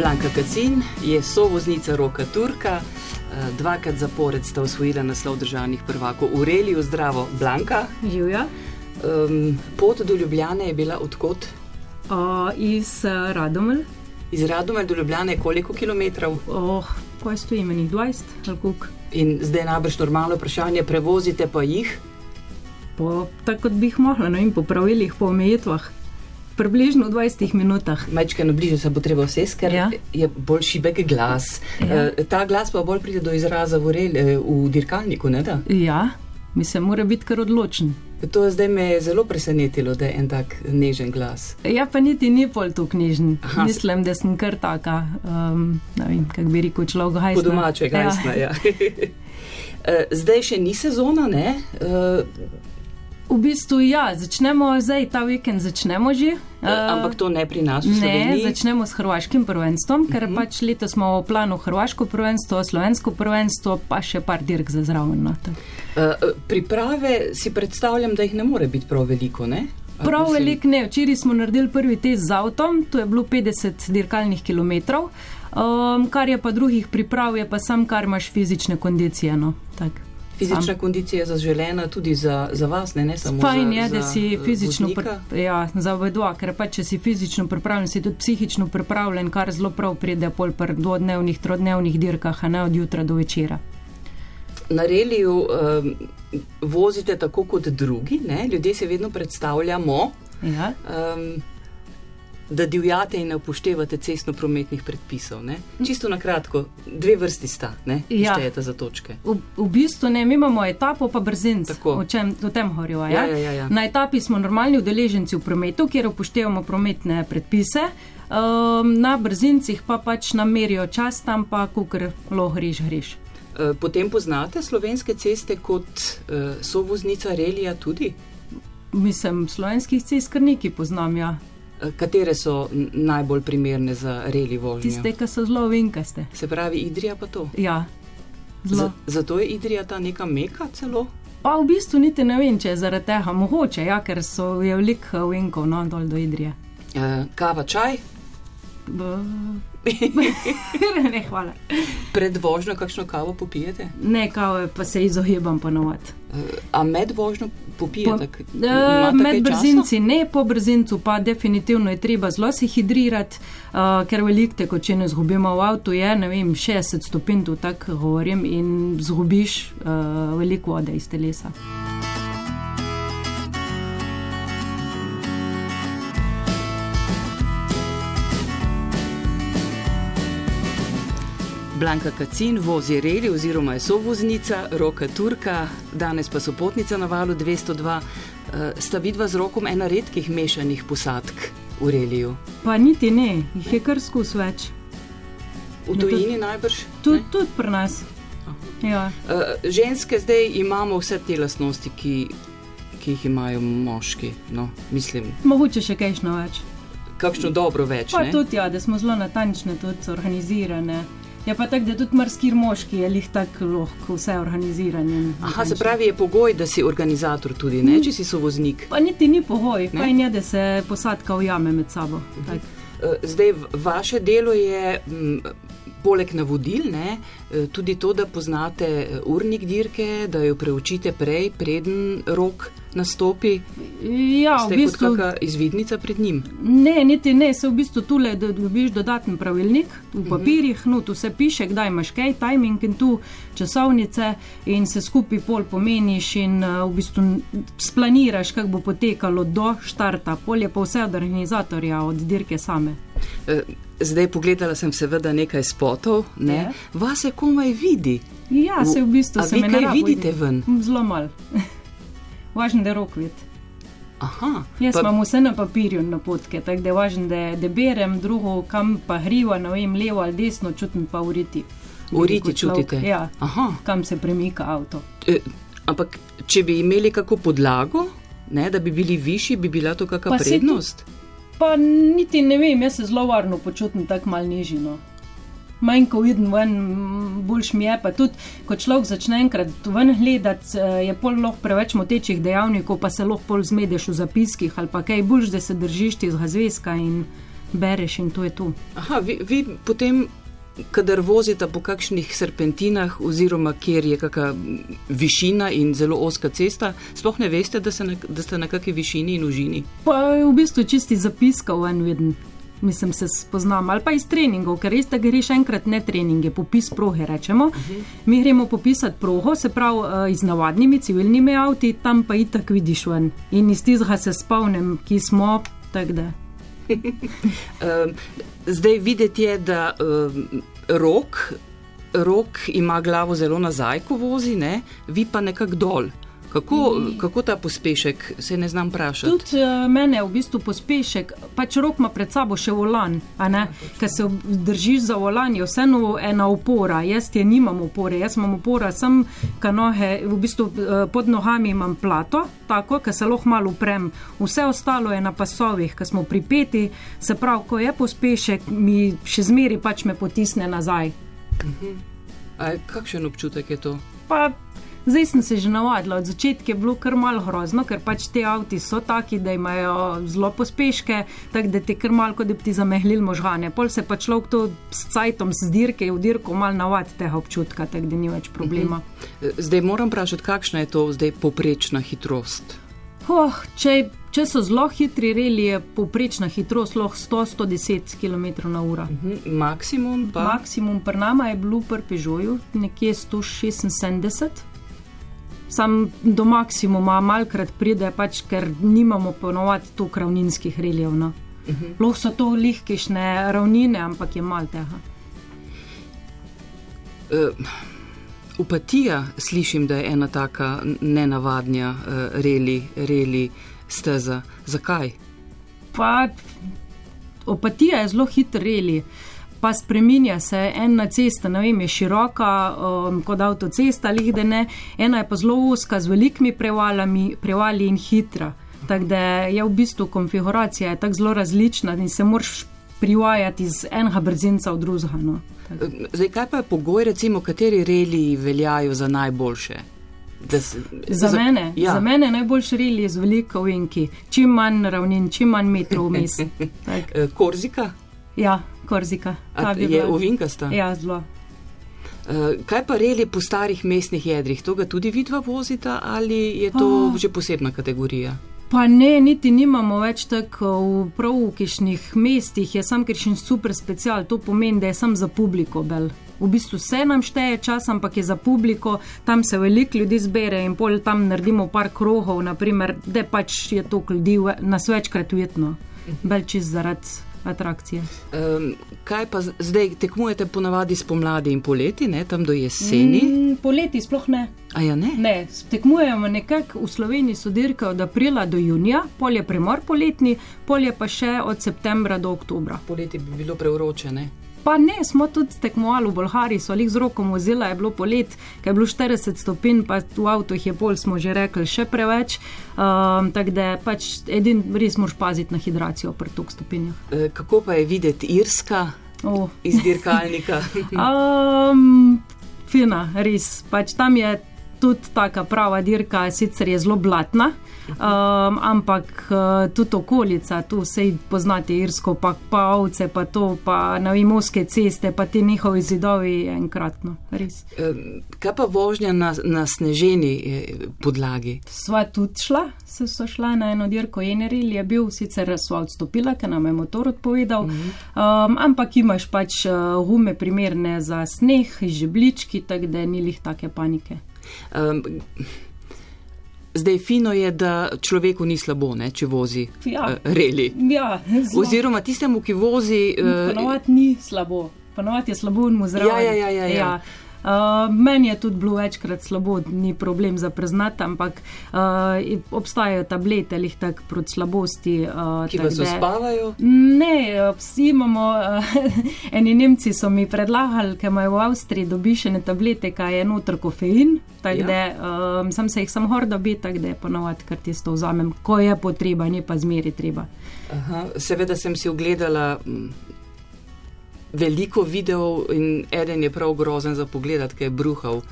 Blanka Kacin je sovoznica Roka Turka, eh, dvakrat zapored sta osvojila naslov državnih prvakov. Ureli, zdravo, Blanka. Živja. Um, pot do Ljubljane je bila odkot? Uh, iz uh, Radomelj. Iz Radomelj do Ljubljane je koliko kilometrov? Oh, kaj stoji meni, 20 ali koliko? In zdaj najbrž normalno vprašanje, prevozite pa jih? Po, tako kot bi jih mogla, no in po pravilih, po omejitvah. Približno v 20 minutah. Majčkaj bliže se bo treba vse, ker ja. je bolj šibek glas. Ja. E, ta glas pa bolj pride do izraza v, rel, v dirkalniku, ne da? Ja, mislim, mora biti kar odločen. To zdaj me je zelo presenetilo, da je en tak nežen glas. Ja, pa niti ni pol tu knjižen. Aha. Mislim, da sem kar taka, um, ne vem, kako bi rekel človek, hajsna. Po domače, hajsna, ja. ja. zdaj še ni sezona, ne? Uh, V bistvu, ja, začnemo zdaj, ta vikend začnemo že. Uh, Ampak to ne pri nas, ne. Začnemo s hrvaškim prvenstvom, ker uh mhm. -huh. pač letos smo v planu hrvaško prvenstvo, slovensko prvenstvo, pa še par dirk za zraven. No, uh, priprave si predstavljam, da jih ne more biti prav veliko, ne? Prav si... velik ne. Včeraj smo naredili prvi test z avtom, to je bilo 50 dirkalnih kilometrov, um, kar je pa drugih priprav, je pa sam, kar imaš fizične kondicije. No, Fizična Sam. kondicija je zaželena tudi za, za vas, ne, ne samo Fajn za je, da si fizično pripravljen. Ja, za ker pa če si fizično pripravljen, si tudi psihično pripravljen, kar zelo prav pride pol per dvodnevnih, trodnevnih dirkah, a ne od jutra do večera. Na reliju um, vozite tako kot drugi, ne? ljudje se vedno predstavljamo. Ja. Um, da divjate in ne upoštevate cestno-prometnih predpisov. Ne? Čisto na kratko, dve vrsti sta, ne ja. štejete za točke. V, v bistvu ne, mi imamo etapo, pa brzinc, o čem o tem govorijo. Ja? Ja, ja, ja. Na etapi smo normalni udeleženci v prometu, kjer upoštevamo prometne predpise. Um, na brzincih pa pač namerijo čas, tam pa kukr loh greš, greš. Potem poznate slovenske ceste kot uh, sovoznica Relija tudi? Mislim, slovenskih cest kar nekaj poznam, ja. Katere so najbolj primerne za reli vožnjo? Tiste, ki so zelo vinkaste. Se pravi, Idrija pa to? Ja, zelo. Zato je Idrija ta neka meka celo? Pa v bistvu niti ne vem, če je zaradi tega mogoče, ja, ker so je veliko vinkov no, dol do Idrije. Uh, kava, čaj? B ne, hvala. Pred vožnjo kakšno kavo popijete? Ne, kavo pa se izogibam ponovadi. Uh, a med vožnjo popijete? Po, uh, med brzinci časa? ne, po brzincu pa definitivno je treba zelo se hidrirati, uh, ker veliko te, ko če ne zgubimo v avtu, je ne vem, 60 stopinj, tako govorim, in zgubiš uh, veliko vode iz telesa. Blanka Kacin vozi reli oziroma je sovoznica, roka Turka, danes pa so potnica na valu 202. Eh, sta vidva z rokom ena redkih mešanih posadk v reliju? Pa niti ne, jih je kar skus več. V tujini najbrž? Tudi tud pri nas. Ja. Uh, ženske zdaj imamo vse te lastnosti, ki, ki jih imajo moški. No, Mogoče še kajšno več. Kakšno dobro več? Pa tudi, ja, da smo zelo natančne, tudi organizirane. Je pa tako, da tudi marsikir moški je lih tako lahko vse organiziranje. Aha, se pravi, je pogoj, da si organizator tudi, ne, če si sovoznik. Pa niti ni pogoj, pa je ne, da se posadka ujame med sabo. Uh, zdaj, vaše delo je. M, poleg navodil, ne, eh, tudi to, da poznate eh, urnik dirke, da jo preučite prej, preden rok nastopi. Ja, Ste v bistvu kot izvidnica pred njim. Ne, niti ne, se v bistvu tule da dobiš dodaten pravilnik v mhm. papirjih, no tu se piše, kdaj imaš kaj, timing in tu časovnice in se skupaj pol pomeniš in uh, v bistvu splaniraš, kako bo potekalo do štarta, pol je pa vse od organizatorja, od dirke same. Uh, Zdaj pogledala sem seveda nekaj spotov, ne? Ja. vas je komaj vidi. Ja, se v bistvu se mi kaj vidite ven. Zelo mal. Važno, da rok vid. Aha, Jaz pa... imam vse na papirju na potke, tako da je važno, da, da berem drugo, kam pa hriva, ne vem, levo ali desno, čutim pa uriti. Uriti čutite? Ja, Aha. kam se premika avto. E, ampak, če bi imeli kako podlago, ne, da bi bili višji, bi bila to kakšna prednost? Tu... Pa niti ne vem, jaz se zelo varno počutim tako mal nižino. Manj ko vidim ven, boljš mi je pa tudi, ko človek začne enkrat ven gledati, eh, je pol lahko preveč motečih dejavnikov, pa se lahko pol zmedeš v zapiskih ali pa kaj boljš, da se držiš tega zvezka in bereš in to je to. Aha, vi, vi potem, kadar vozite po kakšnih serpentinah, oziroma kjer je kakšna višina in zelo oska cesta, sploh ne veste, da, na, da ste na kakšni višini in užini. Pa je v bistvu čisti zapiskal en viden mislim, se spoznam, ali pa iz treningov, ker res, da greš enkrat ne treninge, popis prohe rečemo. Uh -huh. Mi gremo popisati proho, se pravi uh, z navadnimi civilnimi avti, tam pa itak vidiš ven. In iz tizga se spomnim, ki smo takde. um, zdaj videti je, da um, rok, rok ima glavo zelo nazaj, ko vozi, ne? vi pa nekako dol. Kako, kako ta pospešek, se ne znam vprašati? Tudi uh, mene je v bistvu pospešek, pač rok ima pred sabo še volan, ker se držiš za volan, je vseeno ena opora. Jaz je nimam opore, jaz imam opora, sem kanohe, v bistvu uh, pod nogami imam plato, tako, ker se lahko malo uprem. Vse ostalo je na pasovih, ker smo pripeti, se pravi, ko je pospešek, mi še zmeri pač me potisne nazaj. Uh mhm. -huh. Kakšen občutek je to? Pa, Zdaj sem se že navadila, od začetka je bilo kar malo grozno, ker pač te avti so taki, da imajo zelo pospeške, tako da ti kar malo, da bi ti zamehlil možgane. Pol se pa človek to s cajtom, s dirke v dirko mal navadi tega občutka, tako da ni več problema. Mhm. Zdaj moram vprašati, kakšna je to zdaj poprečna hitrost? Oh, če, če so zelo hitri reli, je poprečna hitrost lahko 100-110 km/h. Uh -huh. Maksimum pa? Maksimum pri nama je bil pri Peugeotu nekje 176 sam do maksimuma, malkrat pride, pač, ker nimamo ponovadi tu ravninskih reljev. No. Uh mhm. -huh. Lahko so to lihkišne ravnine, ampak je mal tega. Uh, upatija, slišim, da je ena taka nenavadna uh, reli, reli steza. Zakaj? Pa, opatija je zelo hiter reli. Uh, pa spremenja se ena cesta, ne vem, je široka um, kot avtocesta ali da ne, ena je pa zelo uska z velikimi prevalami, prevali in hitra. Tako da je v bistvu konfiguracija tako zelo različna in se moraš privajati iz enega brzinca v drugega. No. Zdaj, kaj pa je pogoj, recimo, kateri reli veljajo za najboljše? S, za, za mene, ja. za mene najboljši reli je z veliko vinki, čim manj ravnin, čim manj metrov vmes. Korzika? Ja, Korzika. Je uvinkasta? Ja, zelo. Uh, kaj pa reli po starih mestnih jedrih? To ga tudi vidva vozita ali je to oh. že posebna kategorija? Pa ne, niti nimamo več tako v pravkišnih mestih, je sam krišen super special, to pomeni, da je sam za publiko bel. V bistvu vse nam šteje čas, ampak je za publiko, tam se veliko ljudi zbere in pol tam naredimo par krohov, naprimer, da pač je to ljudi nas večkrat ujetno, bel čist zaradi atrakcije. Um, kaj pa zdaj tekmujete ponavadi spomladi in poleti, ne tam do jeseni? Mm, poleti sploh ne. A ja ne? Ne, tekmujemo nekako v Sloveniji so dirke od aprila do junija, pol je premor poletni, pol je pa še od septembra do oktobra. Poleti bi bilo preuročene. Pa ne, smo tudi tekmovali v Bolgariji, so jih z roko vozila, je bilo polet, ker je bilo 40 stopinj, pa v avtu je pol, smo že rekli, še preveč. Um, Tako da pač edin res moraš paziti na hidracijo pri tok stopinjah. E, kako pa je videti Irska oh. iz dirkalnika? um, fina, res. Pač tam je tudi taka prava dirka, sicer je zelo blatna. Um, ampak uh, tudi okolica, tu vse poznate, irsko, pa, pa ovce, pa to, pa na vimovske ceste, pa ti njihovi zidovi enkratno, res. Kaj pa vožnja na, na sneženi eh, podlagi? Sva tudi šla, se so šla na eno dirko, Eneril je bil, sicer sva odstopila, ker nam je motor odpovedal, um, ampak imaš pač uh, gume primerne za sneh, žeblički, tako da ni lih take panike. Um, Zdaj, fino je, da človeku ni slabo, ne, če vozi ja. uh, reli. Ja, Oziroma tistemu, ki vozi. Uh, Ponovadi ni slabo, ponovadi je slabo in mu zraven. Ja, ja, ja, ja, ja. ja. Uh, meni je tudi bilo večkrat slabo, ni problem za priznati, ampak uh, obstajajo tablete, lih tak proti slabosti. Uh, Ki vas uspavajo? Ne, vsi imamo, uh, eni Nemci so mi predlagali, ker imajo v Avstriji dobišene tablete, kaj je noter kofein, tako ja. da um, sem se jih sam hor dobi, tako da je ponovadi, kar tisto vzamem, ko je potreba, ni pa zmeri treba. Aha, seveda sem si ogledala veliko videov in eden je prav grozen za pogled, ki je bruhal. uh,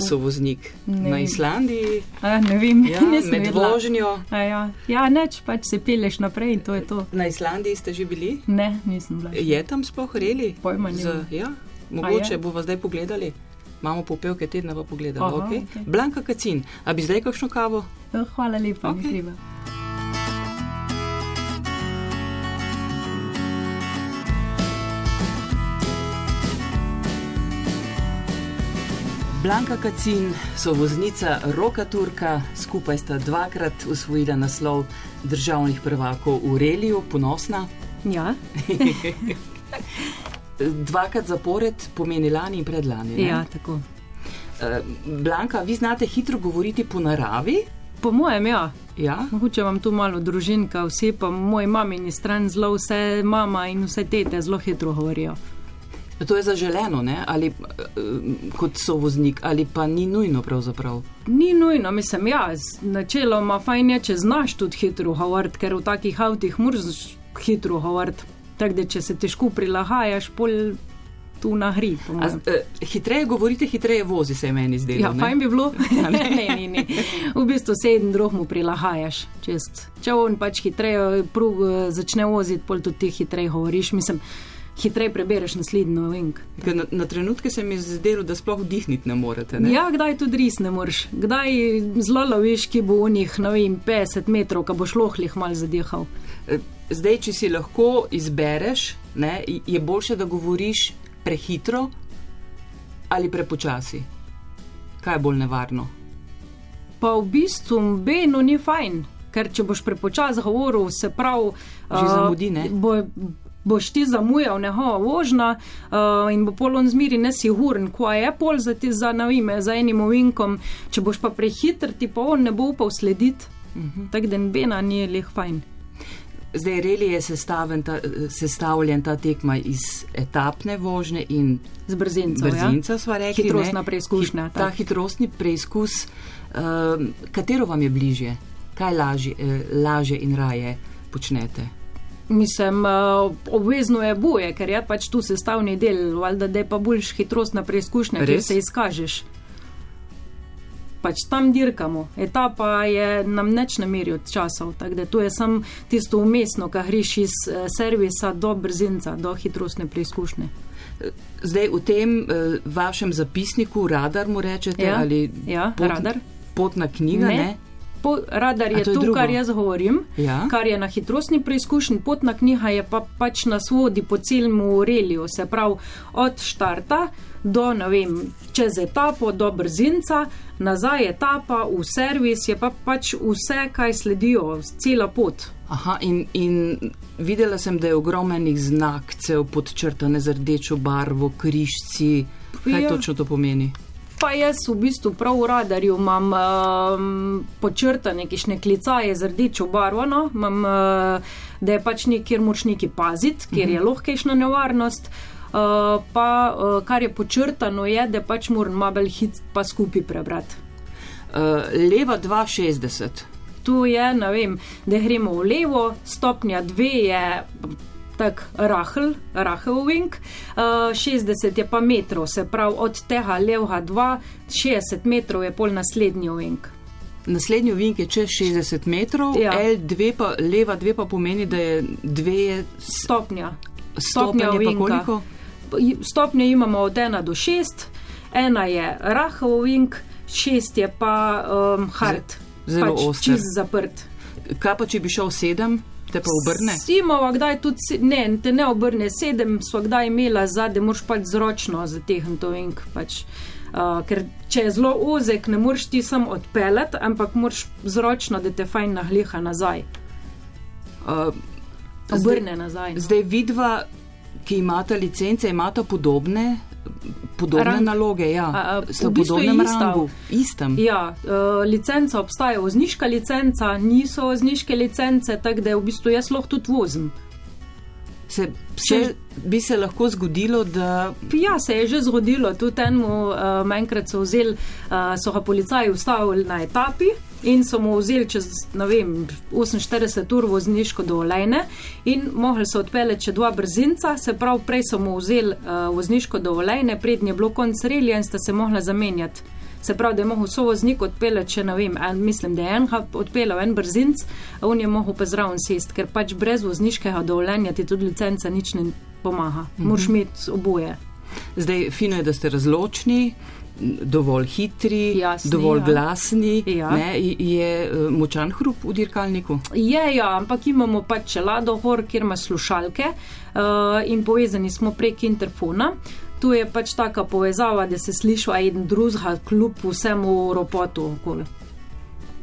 sovoznik ne na Islandiji. A, ne vem, ja, nisem med vožnjo. A Ja, ja neč pač se peleš naprej in to je to. Na Islandiji ste že bili? Ne, nisem bila. Je tam sploh reli? Pojma Z, nimam. ja, mogoče je? bomo zdaj pogledali. Imamo popevke tedna pa pogledali. Aha, Okay. okej. Blanka Kacin, a bi zdaj kakšno kavo? Eh, Hvala lepa, okay. ni treba. Blanka Kacin, sovoznica Roka Turka, skupaj sta dvakrat usvojila naslov državnih prvakov v Reliju, ponosna. Ja, Dvakrat zapored pomeni lani in predlani. ne? ja, tako. Eh, Blanka, vi znate hitro govoriti po naravi? Po mojem, ja. Ja? Mogoče vam tu malo družinka, vsi pa moj mamini stran zelo, vse mama in vse tete zelo hitro govorijo. To je zaželeno, ne? ali eh, kot sovoznik, ali pa ni nujno pravzaprav. Ni nujno, mislim, ja, načeloma fajn je, če znaš tudi hitro govoriti, ker v takih avtih moraš hitro govoriti. Tako da, če se težko prilagajaš, pol tu na hri. A, eh, hitreje govorite, hitreje vozi, se meni zdelo. Ja, ne? fajn bi bilo. ne, ne, ne, ne. V bistvu se en drug mu prilagajaš. Čest. Če on pač hitreje prug, začne voziti, pol tudi ti hitreje govoriš. Mislim, hitreje prebereš naslednjo ovink. Ker Na, na trenutke se mi je zdelo, da sploh vdihniti ne morete. Ne? Ja, kdaj tudi res ne moreš. Kdaj zelo loviš, ki bo v njih, ne vem, 50 metrov, ko boš lohlih mal zadihal. Eh, Zdaj, če si lahko izbereš, ne, je boljše, da govoriš prehitro ali prepočasi. Kaj je bolj nevarno? Pa v bistvu beno ni fajn, ker če boš prepočasi govoril, se pravi, Že a, zamudi, ne? Bo, boš ti zamujal neho vožnja uh, in bo polon zmeri nesiguren, ko je pol za ti za navime, za enim ovinkom. Če boš pa prehiter, ti pa on ne bo upal slediti. Uh Mhm. -huh. Tako da bena ni leh fajn. Zdaj, reli je ta, sestavljen ta tekma iz etapne vožnje in Z brzinco. brzinca, ja? sva rekli. Hitrostna ne? preizkušnja, Hit- Ta hitrostni preizkus, um, katero vam je bližje, kaj lažje, eh, lažje in raje počnete? Mislim, uh, obvezno je boje, ker je pač tu sestavni del, valjda da je pa boljš hitrostna preizkušnja, kjer Res? se izkažeš. Pač tam dirkamo. Etapa je nam neč ne meri od časov, tako da to je samo tisto umestno, kar greš iz eh, servisa do brzinca, do hitrostne preizkušnje. Zdaj, v tem eh, vašem zapisniku, radar mu rečete, Ja, ali ja, pot, radar. potna knjiga, ne? ne? Po, radar A je to je to, drugo? kar jaz govorim, Ja. kar je na hitrostni preizkušnji, potna knjiga je pa pač nas vodi po celem reliju, se pravi od štarta do, ne vem, čez etapo do brzinca, nazaj etapa, v servis je pa pač vse, kaj sledijo, cela pot. Aha, in, in videla sem, da je ogromnih znakcev podčrtane z rdečo barvo, križci. Kaj Ja. točno to pomeni? Pa jaz v bistvu prav v radarju imam um, počrtane kišne klicaje z rdečo barvo, no? imam, uh, da je pač nekjer moč neki paziti, kjer je lahko kišna nevarnost. Uh, pa uh, kar je počrtano, je, da pač moram mabel hit pa skupaj prebrati. Uh, leva 260. Tu je, ne vem, da gremo v levo, stopnja 2 je tako rahel, rahel wing, uh, 60 je pa metrov, se pravi od tega levega 2, 60 metrov je pol naslednji wing. Naslednji vink je čez 60 metrov, Ja. L2 pa, leva 2 pa pomeni, da je 2 je Stopnja. stopnja ovinka. koliko? Stopnje imamo od 1 do 6, ena je rahel wing, 6 je pa um, hard. Zelo pač oster. čist zaprt. Kaj pa, če bi šel 7, te pa obrne? Simova kdaj tudi, ne, te ne obrne sedem, so kdaj imela zadnje, moraš pač zročno zatehniti ink. Pač. Uh, ker če je zelo ozek, ne moreš ti sam odpeljati, ampak moraš zročno, da te fajn nagliha nazaj, Uh, obrne nazaj. No. Zdaj vidva, ki imata licence, imata podobne, podobne Rang. naloge. Ja. A, a, v bistvu podobnem ista. rangu. Istem. Ja, uh, licenca obstaja, vozniška licenca, niso vozniške licence, tako da v bistvu jaz lahko tudi vozim. Se, se, bi se lahko zgodilo, da Ja, se je že zgodilo, tudi enemu uh, enkrat so vzeli, uh, so ga policaji ustavili na etapi in so mu vzeli čez, ne vem, 48 ur vozniško dovoljenje in mogli so odpeljati še dva brzinca, se pravi, prej so mu vzeli uh, vozniško dovoljenje, prednje je bilo konc relija in sta se mogla zamenjati. Se pravi, da je mogel sovoznik odpeljati, če ne vem, en, mislim, da je en odpeljal en brzinc, a on je mogel pa zraven sest, ker pač brez vozniškega dovoljenja ti tudi licenca nič ne pomaga. Mhm. Moraš imeti oboje. Zdaj, fino je, da ste razločni dovolj hitri, Jasni, dovolj ja. glasni, ja. ne, je eh, močan hrup v dirkalniku. Je, ja, ampak imamo pač čelado hor, kjer ima slušalke uh, in povezani smo prek interfona. Tu je pač taka povezava, da se sliši en drugega, kljub vsemu ropotu okoli.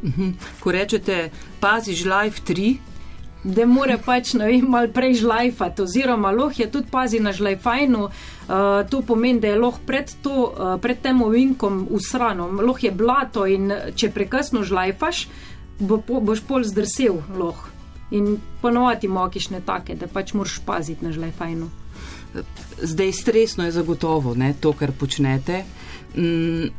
Mhm. Ko rečete, paziš live 3, da mora pač vem, malo prej žlajfati, oziroma loh je tudi pazi na žlajfajnu. Uh, to pomeni, da je loh pred, to, uh, pred tem ovinkom usrano, loh je blato in če prekasno žlajfaš, bo, po, boš pol zdrsel loh. In ponovati mokišne take, da pač moraš paziti na žlajfajnu. Zdaj stresno je zagotovo ne, to, kar počnete. Mm.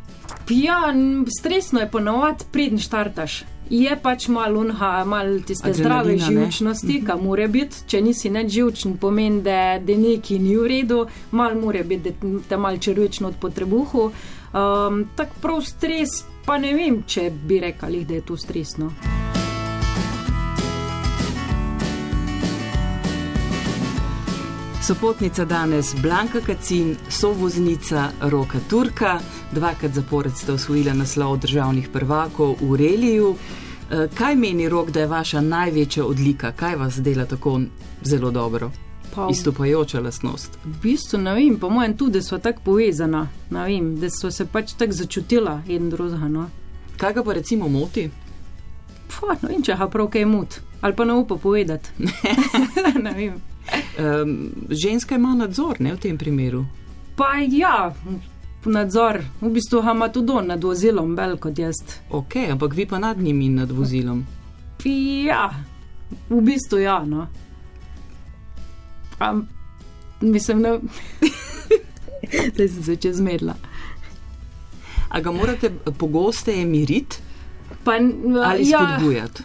Ja, stresno je ponovati, pridn štartaš je pač malo unha, malo tiste zdrave živčnosti, mhm. mora biti. Če nisi neč živčen, pomeni, da, da neki ni v redu, malo mora biti, da te mal črvično od potrebuhu. Um, tak prav stres, pa ne vem, če bi rekali, da je to stresno. Sopotnica danes Blanka Kacin, sovoznica Roka Turka, dvakrat zapored ste osvojili naslov državnih prvakov v Reliju. Eh, kaj meni rok, da je vaša največja odlika, kaj vas dela tako zelo dobro? Pa, Istopajoča lastnost. V bistvu ne vem, po mojem, tudi so tako povezana, vem, da so se pač tako začutila en drugega. No. Kaj ga pa recimo moti? Pa, ne vem, če ga prav kaj moti, ali pa ne upa povedati. ne vem. Um, ženska ima nadzor ne, v tem primeru. Pa ja, nadzor, v bistvu ima tudi on nad vozilom, bel kot jaz. Ok, ampak vi pa nad njim in nad vozilom. Ja, v bistvu ja. No. Am, mislim, da sem se začela zmedla. A ga morate pogosteje miriti? Ali ja, spodbujati?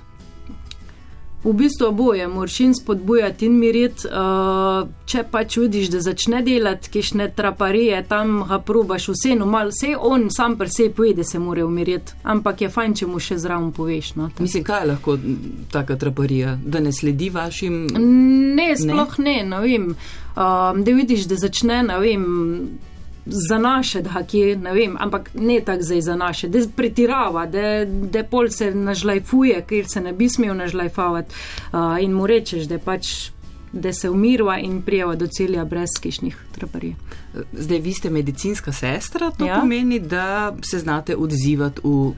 V bistvu oboje, moraš in spodbujati in miriti. Uh, če pač vidiš, da začne delati, kišne traparije, tam ga probaš vseeno, malo vse on sam pri sebi poje, da se mora umiriti. Ampak je fajn, če mu še zraven poveš. No, Mislim, kaj je lahko taka traparija, da ne sledi vašim? Ne, sploh ne, ne, ne vem. Uh, da vidiš, da začne, ne vem za naše, da je, ne vem, ampak ne tako zdaj za naše, da pretirava, da, da pol se nažlajfuje, ker se ne bi smel nažlajfavati uh, in mu rečeš, da pač. Da se umirva in prijava do celja brez kišnih traparij. Zdaj, vi ste medicinska sestra, to ja? pomeni, da se znate odzivati v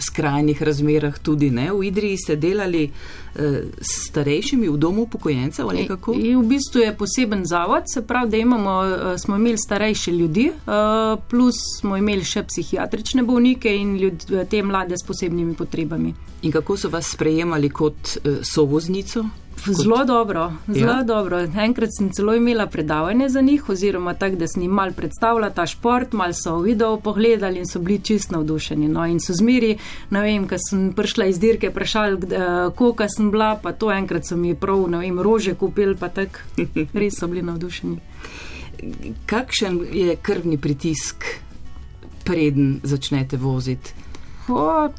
skrajnih razmerah tudi ne. V Idriji ste delali eh, s starejšimi v domu upokojencev ali kako? I, v bistvu je poseben zavod, se pravi, da imamo, eh, smo imeli starejše ljudi, eh, plus smo imeli še psihiatrične bolnike in ljud, te mlade s posebnimi potrebami. In kako so vas sprejemali kot eh, sovoznico? Zelo dobro, zelo ja. dobro. Enkrat sem celo imela predavanje za njih, oziroma tako, da sem jim mal predstavila ta šport, mal so video pogledali in so bili čist navdušeni. No, in so zmeri, ne vem, ko sem prišla iz dirke, vprašali, koliko sem bila, pa to enkrat so mi prav, ne vem, rože kupili, pa tako, res so bili navdušeni. Kakšen je krvni pritisk, preden začnete voziti?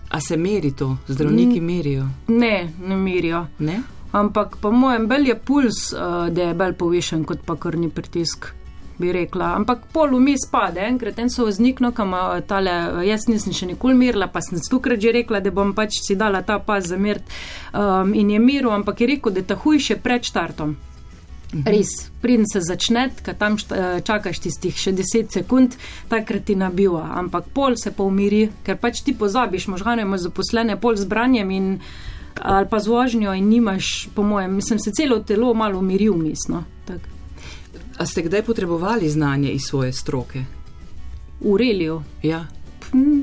A se meri to, zdravniki merijo? Ne, ne merijo. Ne? Ampak po mojem bel je puls, uh, da je bel povišen kot pa krvni pritisk. Bi rekla. Ampak pol vmes pade, enkrat en so vznikno, kam tale, jaz nisem še nikoli mirila, pa sem stukrat že rekla, da bom pač si dala ta pas za mir um, in je miru, ampak je rekel, da je ta hujše pred štartom. Mhm. Res, pridem se začne, kad tam šta, čakaš tistih še 10 sekund, takrat ti nabiva, ampak pol se pa umiri, ker pač ti pozabiš, možgane imaš zaposlene pol z branjem in ali pa z vožnjo in nimaš, po mojem, mislim, se celo telo malo umiri umestno. A ste kdaj potrebovali znanje iz svoje stroke? V reliju? Ja.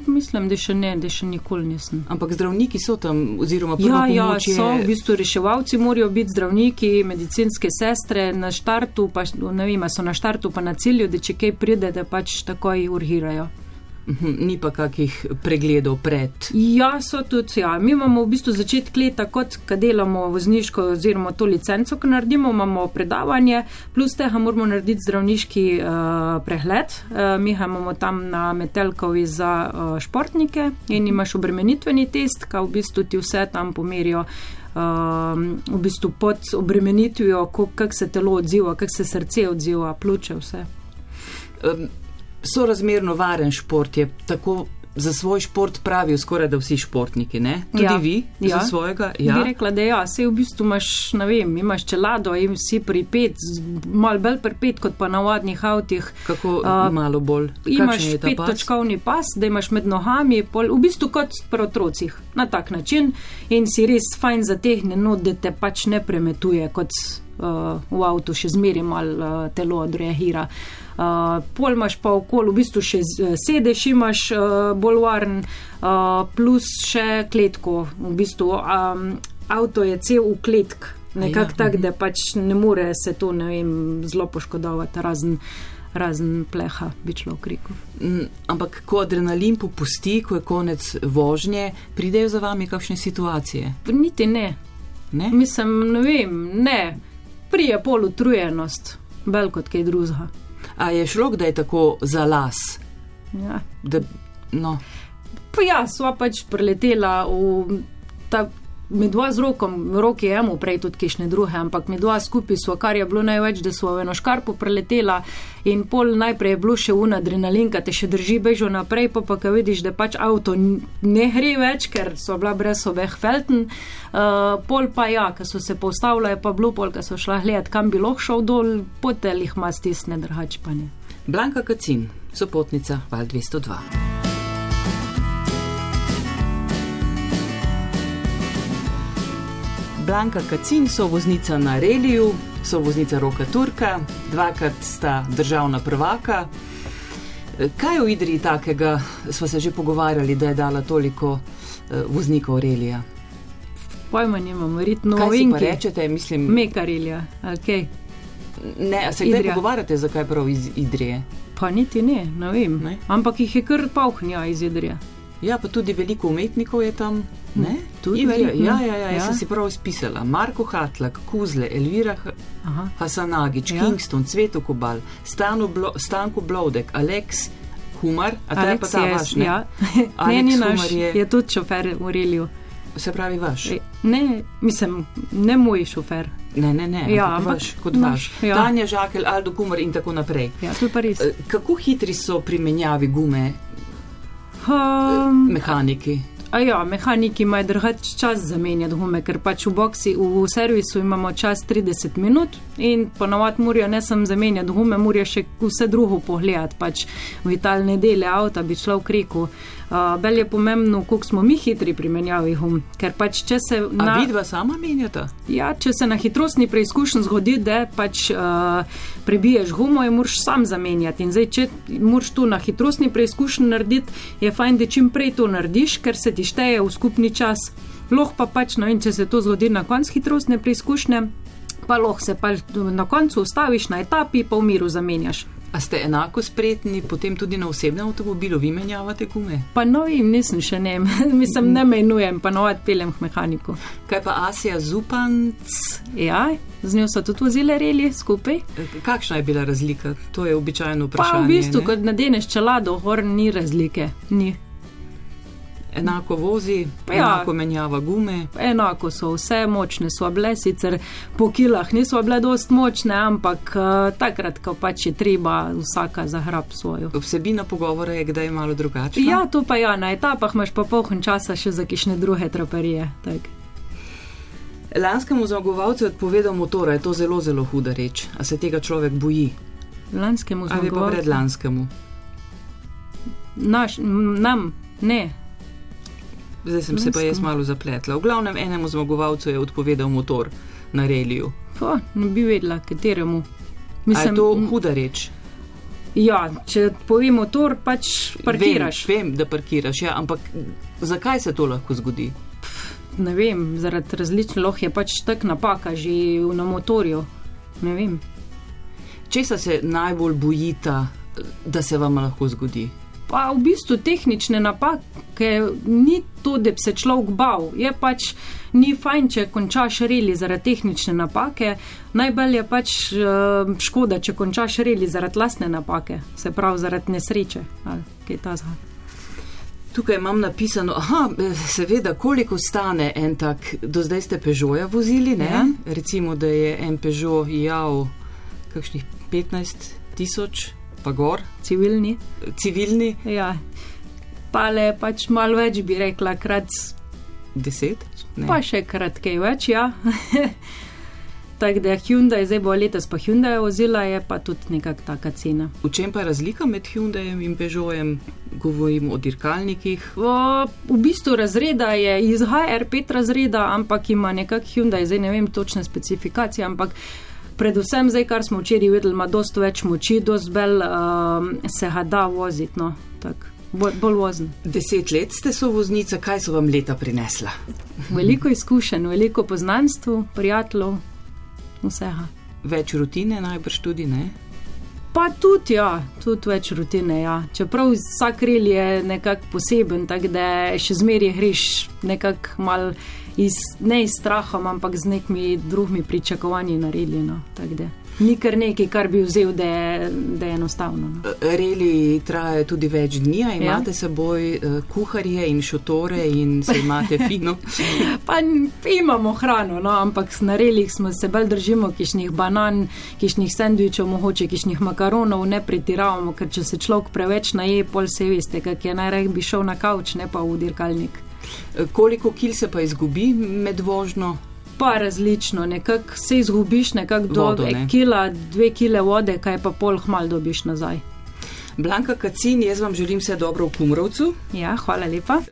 Mislim, da še ne, da še nikoli nisem. Ampak zdravniki so tam, oziroma ja, ja, so v bistvu reševalci, morajo biti zdravniki, medicinske sestre na štartu, pa ne vem, so na štartu pa na cilju, da če kaj pride, da pač takoj urgirajo. Mhm, ni pa kakih pregledov pred. Ja, so tudi. Ja. Mi imamo v bistvu začetek leta, kot kad delamo vozniško oziroma to licenco, ki naredimo, imamo predavanje, plus tega moramo narediti zdravniški uh, pregled. Uh, mi imamo tam na Metelkovi za uh, športnike in imaš obremenitveni test, ki v bistvu ti vse tam pomerijo. Um, v bistvu pod obremenitvijo, kako se telo odziva, kako se srce odziva, pljuče, vse. Um, sorazmerno varen šport je tako. Za svoj šport pravijo skoraj da vsi športniki, ne? Tudi ja, vi, ja. za svojega. Ja. Bi rekla, da ja, se v bistvu imaš, ne vem, imaš čelado in si pri pet, malo bolj pri pet kot pa na navadnih avtih. Kako uh, malo bolj? Imaš pet točkovni pas, da imaš med nohami, pol, v bistvu kot pri otrocih, na tak način in si res fajn zatehnjen, da te pač ne premetuje, kot v avtu še zmeri malo uh, telo odreagira. Uh, uh, pol imaš pa okol, v bistvu še sedež imaš uh, bolj varen, uh, plus še kletko. V bistvu um, avto je cel v kletk, nekako ja, tak, uh -huh. da pač ne more se to ne vem, zelo poškodovati razen. Razen pleha, bi šlo v kriku. Ampak, ko adrenalin popusti, ko je konec vožnje, pridejo za vami kakšne situacije? Niti ne. ne? Mislim, ne vem, ne. Prije pol utrujenost, bolj kot kaj drugega. A je šlo, da je tako za las? Ja. Da, no. Pa ja, sva pač preletela v ta. Mi dva z rokom, roki je mu prej tudi kišne druge, ampak mi dva skupaj smo, kar je bilo največ, da smo v eno škarpo preletela in pol najprej je bilo še un adrenalin, ki te še drži bežo naprej, pa pa ka vidiš, da pač avto ne gre več, ker so bila brez obeh felten. Uh, pol pa ja, ko so se postavljali, pa bilo pol, ko so šla gledat, kam bi lahko šel dol, potelih ima stisne drhač pa ne. Blanka Kacin, sopotnica Val 202. Blanka Kacin, so voznica na Reliju, so voznica Roka Turka, dvakrat sta državna prvaka. Kaj v Idriji takega smo se že pogovarjali, da je dala toliko uh, voznikov Relija? Pojma nimam, verjetno novinki. Kaj rečete, mislim? Mekarilja, ok. Ne, se kdaj pogovarjate, zakaj prav iz Idrije? Pa niti ne, ne vem. Ne? Ampak jih je kar pauhnja iz Idrije. Ja, pa tudi veliko umetnikov je tam. Ne? Tudi Idrija, ja, ja, ja, jaz ja. sem si prav spisala. Marko Hatlak, Kuzle, Elvira Aha. Hasanagič, ja. Kingston, Cveto Kobal, Blo, Stanko Blodek, Aleks Humar, a ta je pa ta vaš, ne? Ja. ne, ni naš, je, je tudi šofer v Reliju. Se pravi vaš? E, ne, mislim, ne moj šofer. Ne, ne, ne, ja, vaš, kot naš. vaš. Ja. Tanja Žakelj, Aldo Kumar in tako naprej. Ja, to je pa res. E, kako hitri so pri menjavi gume? Um, mehaniki. Ja, mehaniki imajo drugačen čas zamenjati gume, ker pač v boksi, v servisu imamo čas 30 minut in ponovadi morajo ne samo zamenjati gume, morajo še vse drugo pogledati, pač vitalne dele avta bi šlo v kriku. Uh, Bel je pomembno, koliko smo mi hitri pri menjavi gum. Ker pač, če se. Na vidva sama menjata? Ja, če se na hitrostni preizkušnji zgodi, da pač uh, prebiješ gumo, je moraš sam zamenjati. In zdaj, če moraš tu na hitrostni preizkušnji narediti, je fajn, da čim prej to narediš, ker se ti šteje v skupni čas. Loh pa pač, no in če se to zgodi na koncu hitrostne preizkušnje, pa lahko se pa na koncu ustaviš na etapi, pa v miru zamenjaš. A ste enako spretni potem tudi na osebnem avtomobilu, vi menjavate gume? Pa no, jim nisem še ne, mislim, ne menujem, pa novad pelem k mehaniku. Kaj pa Asija Zupanc? Ja, z njo so tudi vozile reli skupaj. Kakšna je bila razlika? To je običajno vprašanje. Pa v bistvu, ne? kot nadeneš čelado, hor ni razlike, ni enako vozi, ja, enako menjava gume. Enako so vse močne, so bile sicer po kilah, niso bile dost močne, ampak uh, takrat, ko pač je treba vsaka zahrab svojo. Vsebina pogovora je kdaj malo drugačna. Ja, to pa ja, na etapah imaš pa poln časa še za kišne druge traperije. Tak. Lanskemu zmagovalcu je odpovedal motor, je to zelo, zelo huda reč. A se tega človek boji? Lanskemu zmagovalcu. Ali pa predlanskemu? Naš, nam, ne, Zdaj sem se pa jaz malo zapletla. V glavnem enemu zmagovalcu je odpovedal motor na reliju. Pa, ne bi vedela, kateremu. Mislim, je to huda reč. Ja, če povem motor, pač parkiraš. Vem, vem, da parkiraš, ja, ampak zakaj se to lahko zgodi? Pff, ne vem, zaradi različnih loh je pač tak napaka že na motorju. Ne vem. Česa se najbolj bojita, da se vam lahko zgodi? Pa v bistvu tehnične napake ni to, da bi se človek bal. Je pač ni fajn, če končaš reli zaradi tehnične napake. Najbolj je pač uh, škoda, če končaš reli zaradi lastne napake, se pravi zaradi nesreče ali kaj ta zha. Tukaj imam napisano, aha, seveda, koliko stane en tak, do zdaj ste Peugeota vozili, ne? Ja. Recimo, da je en Peugeot jav kakšnih 15 tisoč pa gor. Civilni. Civilni. Ja. Pa le pač malo več bi rekla, krat. Deset? Ne. Pa še krat kaj več, ja. Tako da Hyundai, zdaj bo letos pa Hyundai vozila, je pa tudi nekakšna taka cena. V čem pa je razlika med Hyundaijem in Peugeotem, govorimo o dirkalnikih? O, v bistvu razreda je iz HR5 razreda, ampak ima nekak Hyundai, zdaj ne vem točne specifikacije, ampak predvsem zdaj, kar smo včeraj videli, ima dosta več moči, dosta bolj uh, se ga da voziti. No, bolj, bolj vozen. Deset let ste so voznica, kaj so vam leta prinesla? veliko izkušenj, veliko poznanstv, prijateljev, vsega. Več rutine, najbrž tudi ne. Pa tudi, ja, tudi več rutine. Ja. Čeprav vsak rel je nekako poseben, tako da še zmeraj greš nekako mal iz, ne iz strahom, ampak z nekimi drugimi pričakovanji naredili. No, Ni kar nekaj, kar bi vzel, da je, da je enostavno. No. Reli trajajo tudi več dni, imate ja. seboj uh, kuharje in šotore in se imate fino. pa imamo hrano, no, ampak na relih smo se bolj držimo kišnih banan, kišnih sendvičev, mogoče kišnih makaronov, ne pretiravamo, ker če se človek preveč naje, pol se veste, kak je najrej bi šel na kavč, ne pa v dirkalnik. Koliko kil se pa izgubi med vožnjo? Pa različno, nekako se izgubiš, nekako do ne. kila, dve kile vode, kaj pa pol hmal dobiš nazaj. Blanka Kacin, jaz vam želim vse dobro v Kumrovcu. Ja, hvala lepa.